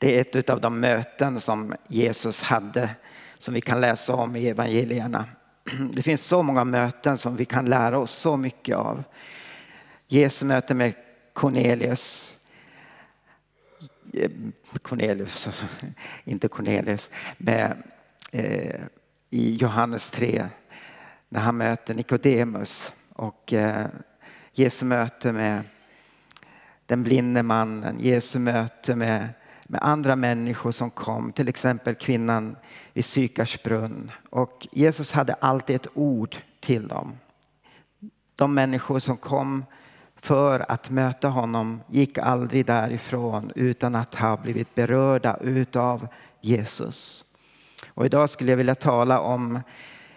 Det är ett av de möten som Jesus hade som vi kan läsa om i evangelierna. Det finns så många möten som vi kan lära oss så mycket av. Jesu möte med Cornelius. Eh, Cornelius, inte Cornelius, med, eh, i Johannes 3 när han möter Nikodemus och eh, Jesu möte med den blinde mannen, Jesu möte med, med andra människor som kom, till exempel kvinnan vid Sykars brunn. Och Jesus hade alltid ett ord till dem. De människor som kom för att möta honom gick aldrig därifrån utan att ha blivit berörda utav Jesus. Och idag skulle jag vilja tala om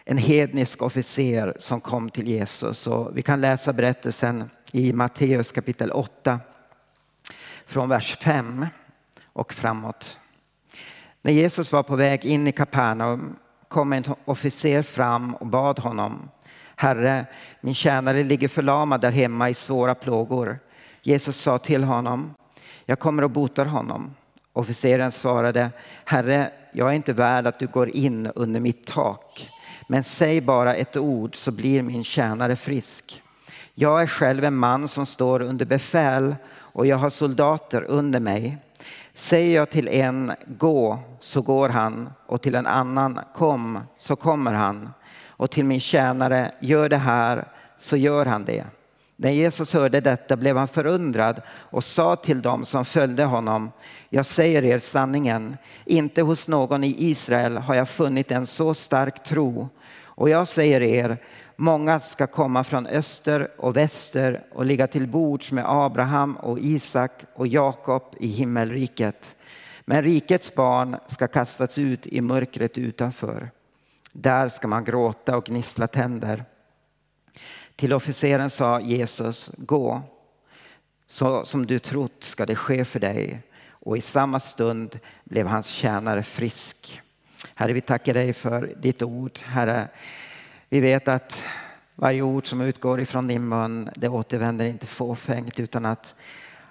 en hednisk officer som kom till Jesus. Och vi kan läsa berättelsen i Matteus kapitel 8 från vers 5 och framåt. När Jesus var på väg in i Kapernaum kom en officer fram och bad honom Herre, min tjänare ligger förlamad där hemma i svåra plågor. Jesus sa till honom, jag kommer och botar honom. Officeren svarade, Herre, jag är inte värd att du går in under mitt tak, men säg bara ett ord så blir min tjänare frisk. Jag är själv en man som står under befäl och jag har soldater under mig. Säger jag till en gå så går han och till en annan kom så kommer han och till min tjänare gör det här så gör han det. När Jesus hörde detta blev han förundrad och sa till dem som följde honom Jag säger er sanningen, inte hos någon i Israel har jag funnit en så stark tro och jag säger er Många ska komma från öster och väster och ligga till bords med Abraham och Isak och Jakob i himmelriket. Men rikets barn ska kastas ut i mörkret utanför. Där ska man gråta och gnissla tänder. Till officeren sa Jesus, gå. Så som du trott ska det ske för dig. Och i samma stund blev hans tjänare frisk. Herre, vi tackar dig för ditt ord. Herre, vi vet att varje ord som utgår ifrån din mun, det återvänder inte fåfängt utan att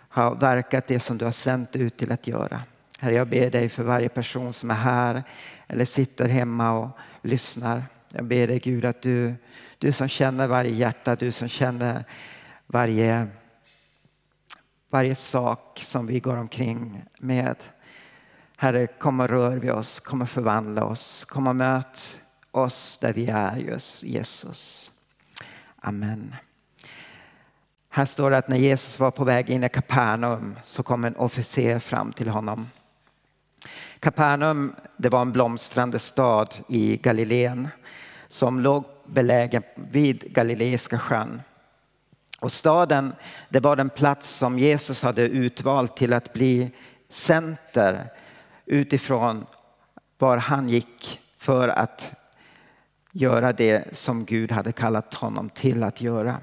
ha verkat det som du har sänt ut till att göra. Herre, jag ber dig för varje person som är här eller sitter hemma och lyssnar. Jag ber dig Gud att du, du som känner varje hjärta, du som känner varje, varje sak som vi går omkring med. Herre, kom och rör vid oss, kom och förvandla oss, kom och möt oss där vi är just Jesus. Amen. Här står det att när Jesus var på väg in i Kapernaum så kom en officer fram till honom. Kapernaum det var en blomstrande stad i Galileen som låg belägen vid Galileiska sjön. Och staden det var den plats som Jesus hade utvalt till att bli center utifrån var han gick för att göra det som Gud hade kallat honom till att göra.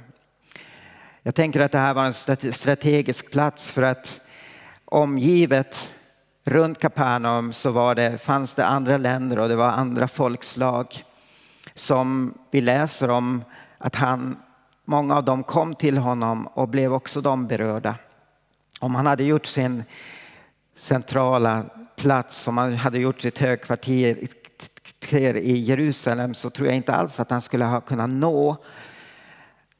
Jag tänker att det här var en strategisk plats för att omgivet runt Kapernaum så var det, fanns det andra länder och det var andra folkslag som vi läser om att han, många av dem kom till honom och blev också de berörda. Om han hade gjort sin centrala plats, om han hade gjort sitt högkvarter i Jerusalem så tror jag inte alls att han skulle ha kunnat nå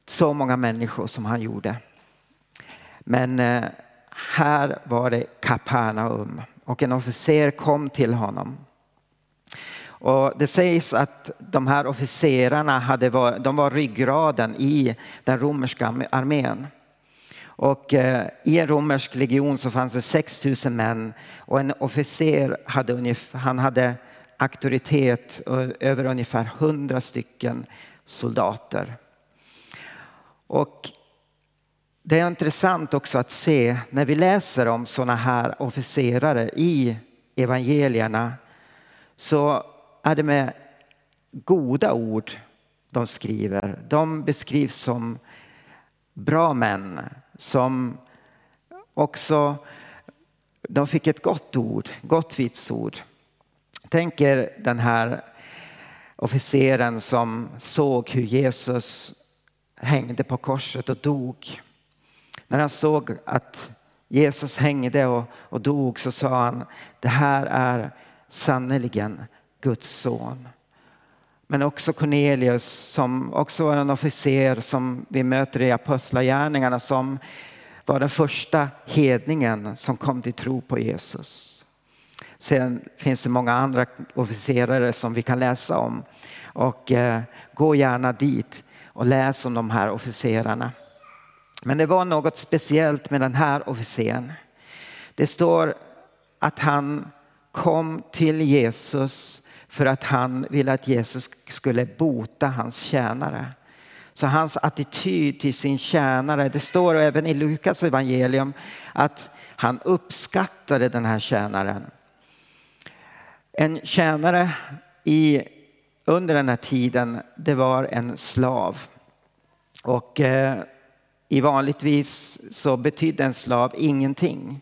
så många människor som han gjorde. Men eh, här var det Kapernaum och en officer kom till honom. Och det sägs att de här officerarna hade var, de var ryggraden i den romerska armén. Och eh, I en romersk legion så fanns det 6 000 män och en officer hade, ungefär, han hade auktoritet över ungefär 100 stycken soldater. Och det är intressant också att se när vi läser om sådana här officerare i evangelierna så är det med goda ord de skriver. De beskrivs som bra män som också de fick ett gott ord, gott vitsord. Tänk er den här officeren som såg hur Jesus hängde på korset och dog. När han såg att Jesus hängde och, och dog så sa han, det här är sannerligen Guds son. Men också Cornelius som också var en officer som vi möter i Apostlagärningarna som var den första hedningen som kom till tro på Jesus. Sen finns det många andra officerare som vi kan läsa om. Och eh, gå gärna dit och läs om de här officerarna. Men det var något speciellt med den här officeren. Det står att han kom till Jesus för att han ville att Jesus skulle bota hans tjänare. Så hans attityd till sin tjänare, det står även i Lukas evangelium att han uppskattade den här tjänaren. En tjänare i, under den här tiden, det var en slav. Och eh, i vanligtvis så betydde en slav ingenting.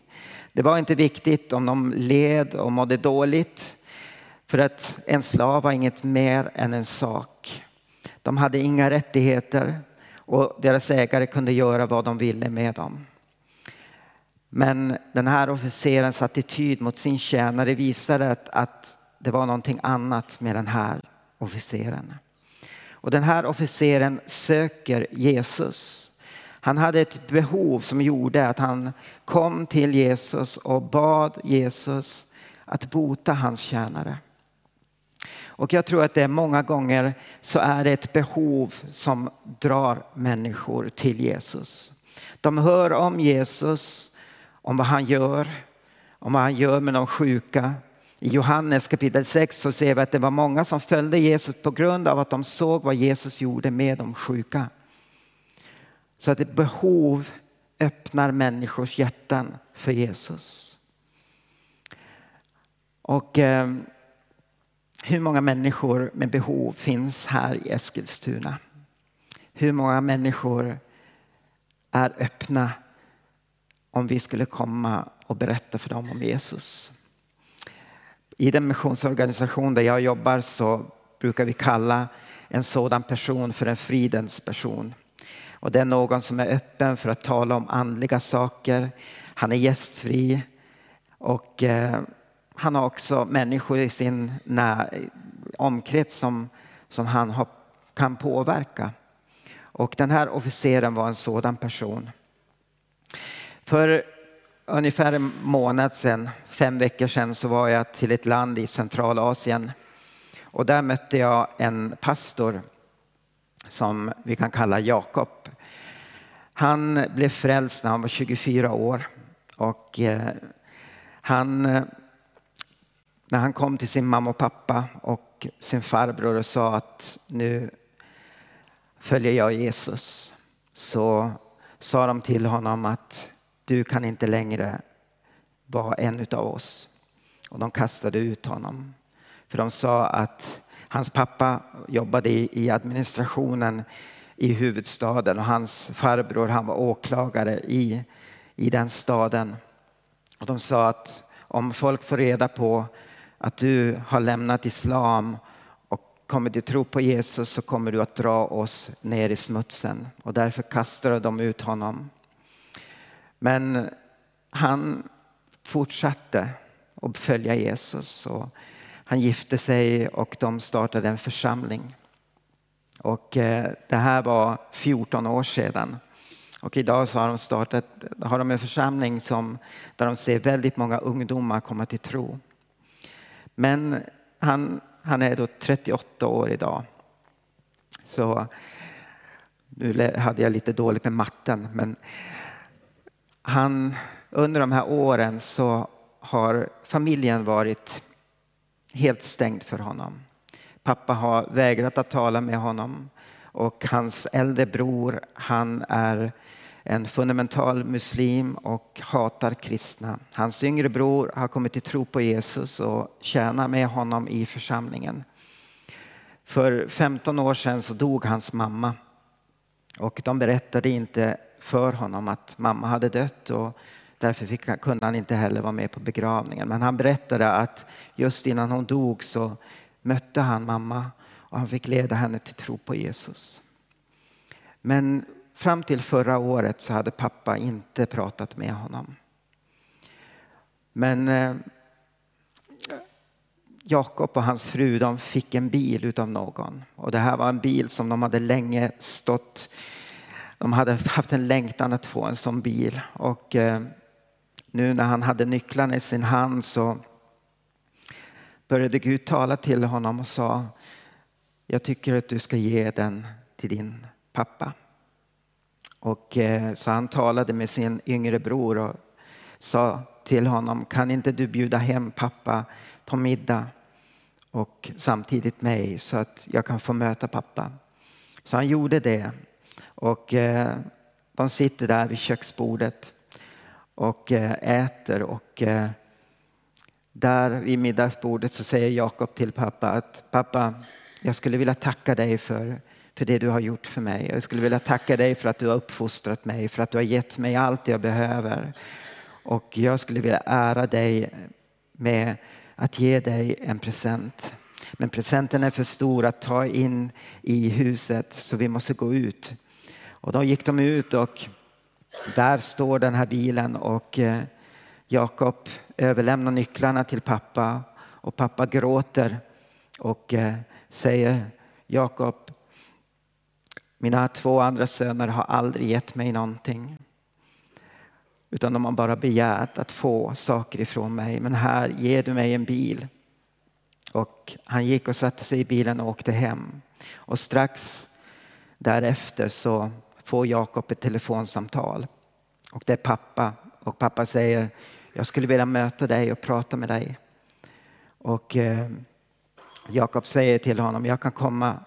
Det var inte viktigt om de led och mådde dåligt. För att en slav var inget mer än en sak. De hade inga rättigheter och deras ägare kunde göra vad de ville med dem. Men den här officerens attityd mot sin tjänare visade att, att det var någonting annat med den här officeren. Och den här officeren söker Jesus. Han hade ett behov som gjorde att han kom till Jesus och bad Jesus att bota hans tjänare. Och jag tror att det är många gånger så är det ett behov som drar människor till Jesus. De hör om Jesus, om vad han gör, om vad han gör med de sjuka. I Johannes kapitel 6 så ser vi att det var många som följde Jesus på grund av att de såg vad Jesus gjorde med de sjuka. Så att ett behov öppnar människors hjärtan för Jesus. Och eh, hur många människor med behov finns här i Eskilstuna? Hur många människor är öppna om vi skulle komma och berätta för dem om Jesus? I den missionsorganisation där jag jobbar så brukar vi kalla en sådan person för en fridens person. Och det är någon som är öppen för att tala om andliga saker. Han är gästfri och eh, han har också människor i sin omkrets som, som han har, kan påverka. Och den här officeren var en sådan person. För ungefär en månad sedan, fem veckor sedan, så var jag till ett land i Centralasien. Och där mötte jag en pastor som vi kan kalla Jakob. Han blev frälst när han var 24 år och eh, han när han kom till sin mamma och pappa och sin farbror och sa att nu följer jag Jesus så sa de till honom att du kan inte längre vara en utav oss. Och de kastade ut honom. För de sa att hans pappa jobbade i administrationen i huvudstaden och hans farbror han var åklagare i, i den staden. Och de sa att om folk får reda på att du har lämnat islam och kommer du tro på Jesus så kommer du att dra oss ner i smutsen. Och därför kastade de ut honom. Men han fortsatte att följa Jesus. Och han gifte sig och de startade en församling. Och eh, det här var 14 år sedan. Och idag så har de startat har de en församling som, där de ser väldigt många ungdomar komma till tro. Men han, han är då 38 år idag. Så nu hade jag lite dåligt med matten, men han, under de här åren så har familjen varit helt stängd för honom. Pappa har vägrat att tala med honom och hans äldre bror, han är en fundamental muslim och hatar kristna. Hans yngre bror har kommit till tro på Jesus och tjänar med honom i församlingen. För 15 år sedan så dog hans mamma och de berättade inte för honom att mamma hade dött och därför fick, kunde han inte heller vara med på begravningen. Men han berättade att just innan hon dog så mötte han mamma och han fick leda henne till tro på Jesus. Men Fram till förra året så hade pappa inte pratat med honom. Men eh, Jakob och hans fru de fick en bil utav någon. Och det här var en bil som de hade länge stått de hade haft en längtan att få en sån bil. Och eh, nu när han hade nycklarna i sin hand så började Gud tala till honom och sa Jag tycker att du ska ge den till din pappa. Och eh, så han talade med sin yngre bror och sa till honom Kan inte du bjuda hem pappa på middag och samtidigt mig så att jag kan få möta pappa. Så han gjorde det och eh, de sitter där vid köksbordet och eh, äter och eh, där vid middagsbordet så säger Jakob till pappa att pappa, jag skulle vilja tacka dig för, för det du har gjort för mig. Jag skulle vilja tacka dig för att du har uppfostrat mig, för att du har gett mig allt jag behöver. Och jag skulle vilja ära dig med att ge dig en present. Men presenten är för stor att ta in i huset så vi måste gå ut. Och då gick de ut och där står den här bilen och eh, Jakob överlämnar nycklarna till pappa och pappa gråter och eh, säger Jakob, mina två andra söner har aldrig gett mig någonting. Utan de har bara begärt att få saker ifrån mig. Men här ger du mig en bil. Och han gick och satte sig i bilen och åkte hem. Och strax därefter så får Jakob ett telefonsamtal. Och det är pappa. Och pappa säger, jag skulle vilja möta dig och prata med dig. Och eh, Jakob säger till honom, jag kan komma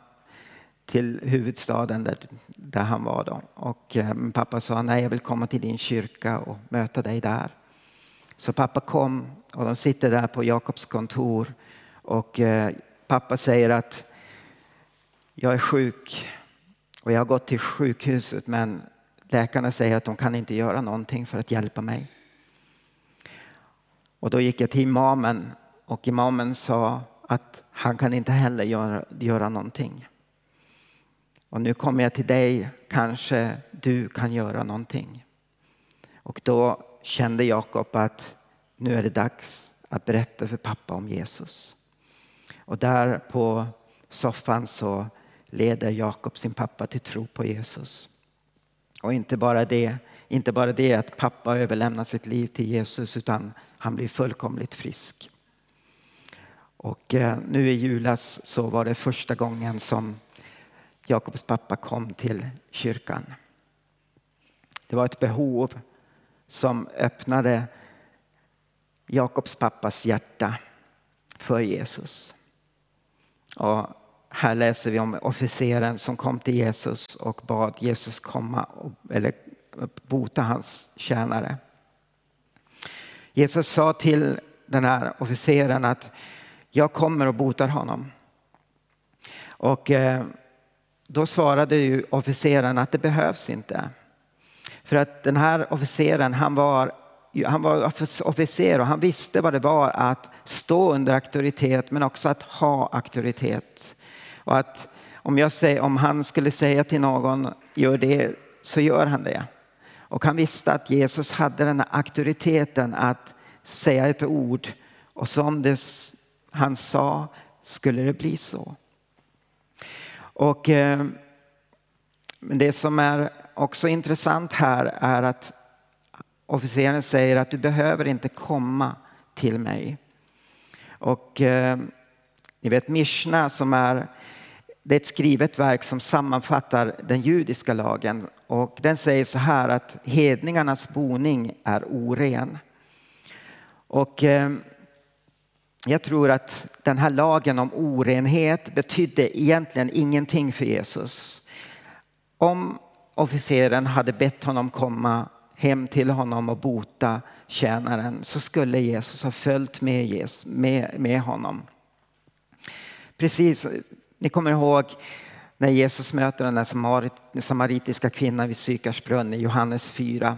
till huvudstaden där, där han var då. Och eh, pappa sa, nej jag vill komma till din kyrka och möta dig där. Så pappa kom och de sitter där på Jakobs kontor och eh, pappa säger att jag är sjuk och jag har gått till sjukhuset men läkarna säger att de kan inte göra någonting för att hjälpa mig. Och då gick jag till imamen och imamen sa att han kan inte heller göra, göra någonting. Och nu kommer jag till dig, kanske du kan göra någonting. Och då kände Jakob att nu är det dags att berätta för pappa om Jesus. Och där på soffan så leder Jakob sin pappa till tro på Jesus. Och inte bara det, inte bara det att pappa överlämnar sitt liv till Jesus utan han blir fullkomligt frisk. Och eh, nu i julas så var det första gången som Jakobs pappa kom till kyrkan. Det var ett behov som öppnade Jakobs pappas hjärta för Jesus. Och här läser vi om officeren som kom till Jesus och bad Jesus komma och, eller bota hans tjänare. Jesus sa till den här officeren att jag kommer och botar honom. Och eh, då svarade ju officeren att det behövs inte. För att den här officeren han var, han var officer och han visste vad det var att stå under auktoritet men också att ha auktoritet. Och att om, jag säger, om han skulle säga till någon, gör det, så gör han det. Och han visste att Jesus hade den här auktoriteten att säga ett ord och som det han sa skulle det bli så. Och eh, det som är också intressant här är att officeren säger att du behöver inte komma till mig. Och eh, ni vet Mishna som är det är ett skrivet verk som sammanfattar den judiska lagen och den säger så här att hedningarnas boning är oren. Och eh, jag tror att den här lagen om orenhet betydde egentligen ingenting för Jesus. Om officeren hade bett honom komma hem till honom och bota tjänaren så skulle Jesus ha följt med, Jesus, med, med honom. Precis ni kommer ihåg när Jesus möter den där samaritiska kvinnan vid Sykars brunn i Johannes 4.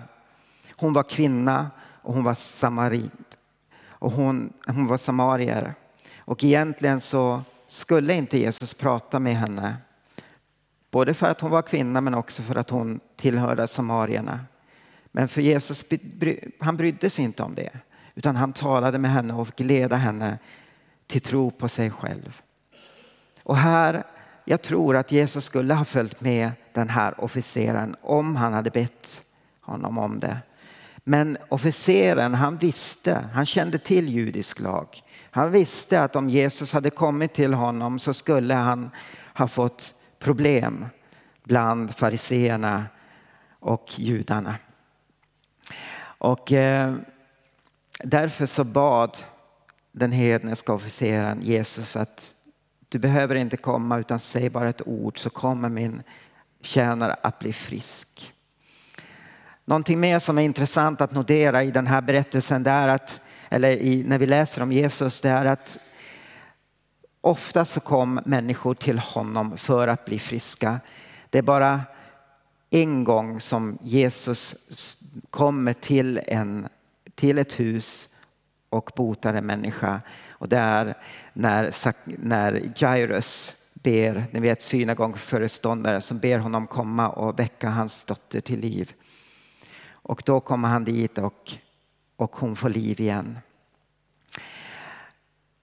Hon var kvinna och hon var samarit. Och hon, hon var samarier. Och egentligen så skulle inte Jesus prata med henne. Både för att hon var kvinna men också för att hon tillhörde samarierna. Men för Jesus, han brydde sig inte om det. utan han talade med henne och ledde henne till tro på sig själv. Och här, jag tror att Jesus skulle ha följt med den här officeren om han hade bett honom om det. Men officeren han visste, han kände till judisk lag. Han visste att om Jesus hade kommit till honom så skulle han ha fått problem bland fariseerna och judarna. Och eh, därför så bad den hedniska officeren Jesus att du behöver inte komma utan säg bara ett ord så kommer min tjänare att bli frisk. Någonting mer som är intressant att notera i den här berättelsen det är att, eller i, när vi läser om Jesus, det är att ofta så kom människor till honom för att bli friska. Det är bara en gång som Jesus kommer till, en, till ett hus och botar en människa. Och det är när, när Jairus ber, ni vet synagogföreståndare som ber honom komma och väcka hans dotter till liv. Och då kommer han dit och, och hon får liv igen.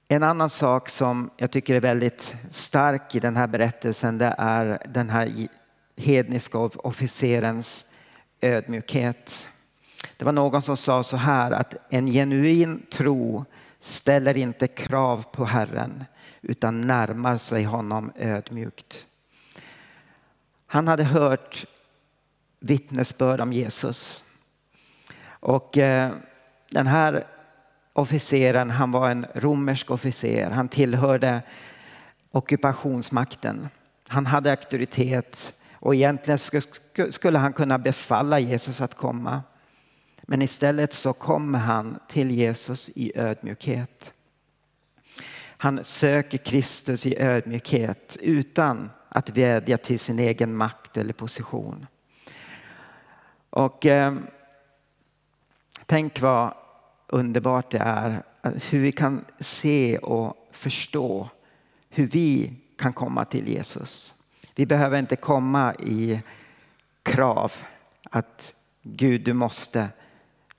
En annan sak som jag tycker är väldigt stark i den här berättelsen det är den här hedniska officerens ödmjukhet. Det var någon som sa så här att en genuin tro ställer inte krav på Herren utan närmar sig honom ödmjukt. Han hade hört vittnesbörd om Jesus. Och eh, den här officeren, han var en romersk officer. Han tillhörde ockupationsmakten. Han hade auktoritet och egentligen skulle han kunna befalla Jesus att komma. Men istället så kommer han till Jesus i ödmjukhet. Han söker Kristus i ödmjukhet utan att vädja till sin egen makt eller position. Och eh, tänk vad underbart det är hur vi kan se och förstå hur vi kan komma till Jesus. Vi behöver inte komma i krav att Gud du måste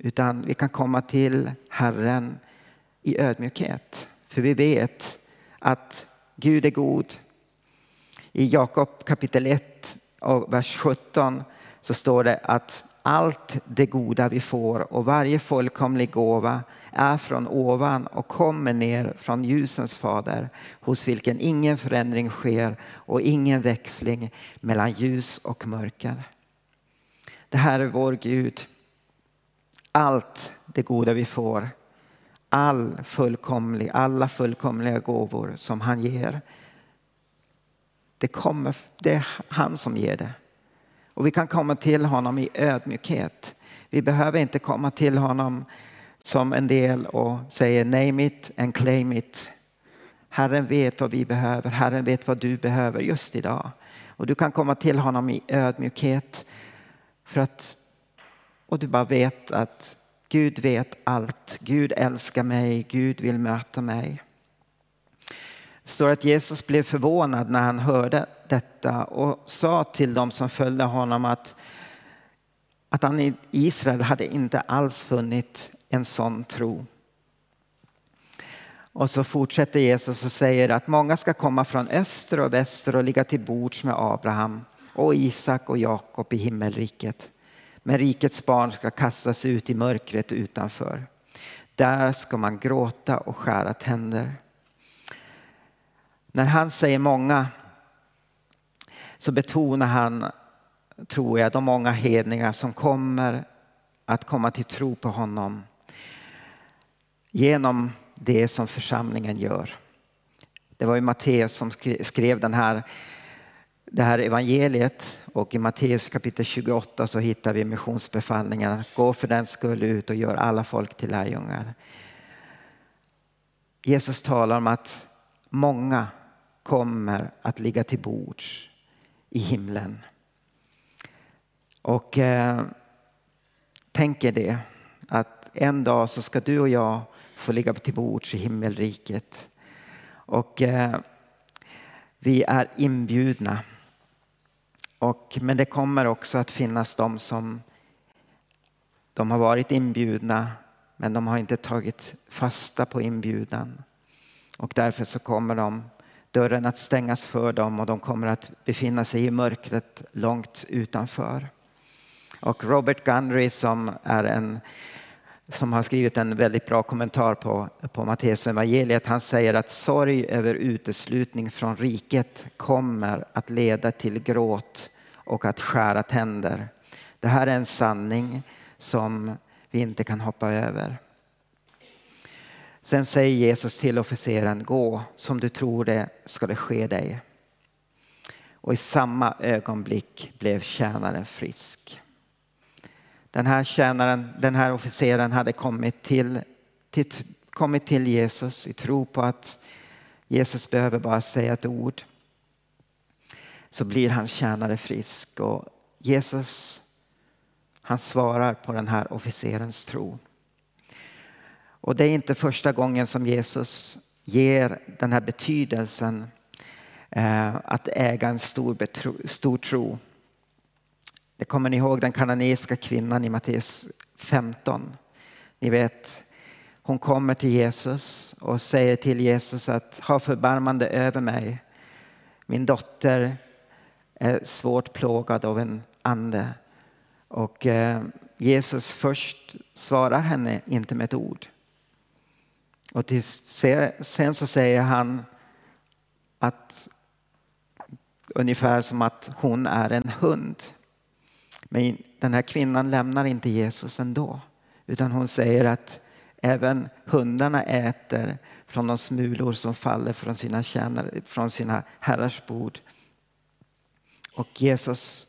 utan vi kan komma till Herren i ödmjukhet. För vi vet att Gud är god. I Jakob kapitel 1 och vers 17 så står det att allt det goda vi får och varje fullkomlig gåva är från ovan och kommer ner från ljusens fader hos vilken ingen förändring sker och ingen växling mellan ljus och mörker. Det här är vår Gud. Allt det goda vi får, all fullkomlig, alla fullkomliga gåvor som han ger. Det, kommer, det är han som ger det. Och vi kan komma till honom i ödmjukhet. Vi behöver inte komma till honom som en del och säger name it and claim it. Herren vet vad vi behöver, Herren vet vad du behöver just idag. Och du kan komma till honom i ödmjukhet för att, och du bara vet att Gud vet allt. Gud älskar mig, Gud vill möta mig. Det står att Jesus blev förvånad när han hörde detta och sa till dem som följde honom att, att han i Israel hade inte alls funnit en sån tro. Och så fortsätter Jesus och säger att många ska komma från öster och väster och ligga till bords med Abraham och Isak och Jakob i himmelriket. Men rikets barn ska kastas ut i mörkret utanför. Där ska man gråta och skära tänder. När han säger många så betonar han, tror jag, de många hedningar som kommer att komma till tro på honom genom det som församlingen gör. Det var ju Matteus som skrev den här, det här evangeliet och i Matteus kapitel 28 så hittar vi missionsbefallningen gå för den skull ut och gör alla folk till lärjungar. Jesus talar om att många kommer att ligga till bords i himlen. Och eh, tänker det att en dag så ska du och jag få ligga till bords i himmelriket. Och eh, vi är inbjudna. Och, men det kommer också att finnas de som de har varit inbjudna men de har inte tagit fasta på inbjudan. Och därför så kommer de, dörren att stängas för dem och de kommer att befinna sig i mörkret långt utanför. Och Robert Gundry som är en som har skrivit en väldigt bra kommentar på, på Matteus evangeliet. Han säger att sorg över uteslutning från riket kommer att leda till gråt och att skära tänder. Det här är en sanning som vi inte kan hoppa över. Sen säger Jesus till officeren, gå som du tror det ska det ske dig. Och i samma ögonblick blev tjänaren frisk. Den här tjänaren, den här officeren hade kommit till, till, kommit till Jesus i tro på att Jesus behöver bara säga ett ord. Så blir hans tjänare frisk och Jesus han svarar på den här officerens tro. Och det är inte första gången som Jesus ger den här betydelsen eh, att äga en stor, betro, stor tro. Det kommer ni ihåg den kananeiska kvinnan i Matteus 15. Ni vet, hon kommer till Jesus och säger till Jesus att ha förbarmande över mig. Min dotter är svårt plågad av en ande. Och eh, Jesus först svarar henne inte med ett ord. Och till, sen så säger han att ungefär som att hon är en hund. Men den här kvinnan lämnar inte Jesus ändå. Utan hon säger att även hundarna äter från de smulor som faller från sina, tjänare, från sina herrars bord. Och Jesus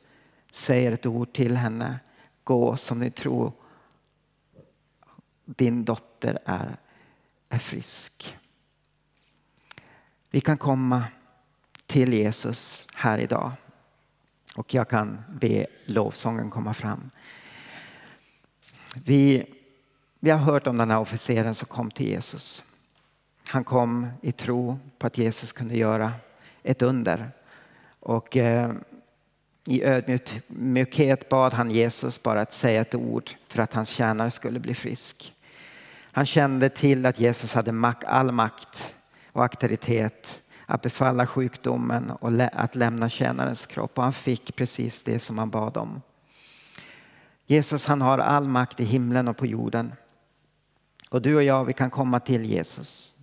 säger ett ord till henne. Gå som ni tror. Din dotter är, är frisk. Vi kan komma till Jesus här idag. Och jag kan be lovsången komma fram. Vi, vi har hört om den här officeren som kom till Jesus. Han kom i tro på att Jesus kunde göra ett under. Och eh, i ödmjukhet bad han Jesus bara att säga ett ord för att hans tjänare skulle bli frisk. Han kände till att Jesus hade all makt och auktoritet att befalla sjukdomen och att lämna tjänarens kropp. Och han fick precis det som han bad om. Jesus han har all makt i himlen och på jorden. Och du och jag vi kan komma till Jesus.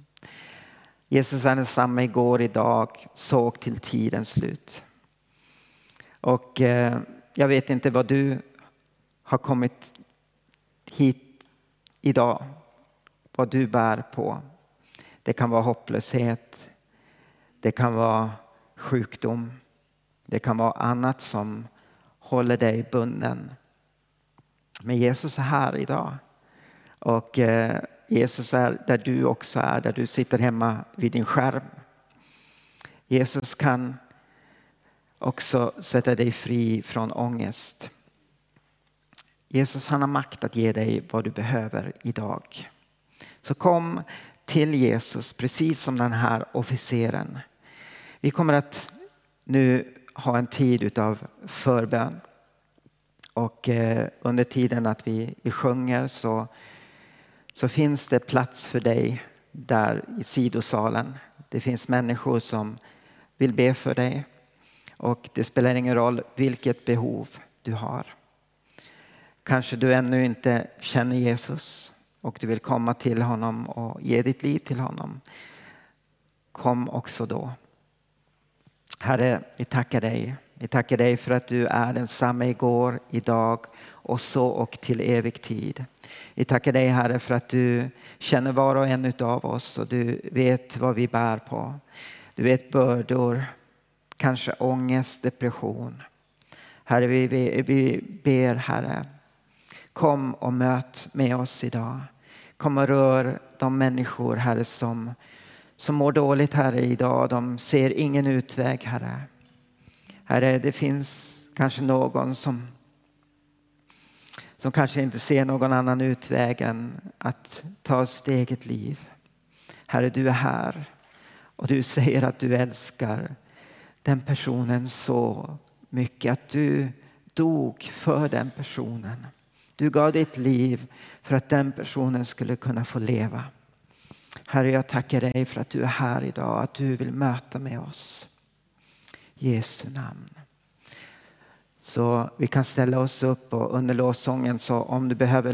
Jesus är densamma igår, idag, såg till tidens slut. Och eh, jag vet inte vad du har kommit hit idag, vad du bär på. Det kan vara hopplöshet, det kan vara sjukdom, det kan vara annat som håller dig bunden. Men Jesus är här idag. Och eh, Jesus är där du också är, där du sitter hemma vid din skärm. Jesus kan också sätta dig fri från ångest. Jesus han har makt att ge dig vad du behöver idag. Så kom till Jesus precis som den här officeren. Vi kommer att nu ha en tid utav förbön. Och eh, under tiden att vi, vi sjunger så, så finns det plats för dig där i sidosalen. Det finns människor som vill be för dig. Och det spelar ingen roll vilket behov du har. Kanske du ännu inte känner Jesus och du vill komma till honom och ge ditt liv till honom. Kom också då. Herre, vi tackar dig. Vi tackar dig för att du är densamma igår, idag och så och till evig tid. Vi tackar dig Herre för att du känner var och en av oss och du vet vad vi bär på. Du vet bördor, kanske ångest, depression. Herre, vi, vi, vi ber Herre, kom och möt med oss idag. Kom och rör de människor, Herre, som, som mår dåligt, Herre, idag. De ser ingen utväg, Herre. Herre, det finns kanske någon som, som kanske inte ser någon annan utväg än att ta sitt eget liv. Herre, du är här och du säger att du älskar den personen så mycket att du dog för den personen. Du gav ditt liv för att den personen skulle kunna få leva. Herre, jag tackar dig för att du är här idag, att du vill möta med oss. I Jesu namn. Så vi kan ställa oss upp och under lovsången så om du behöver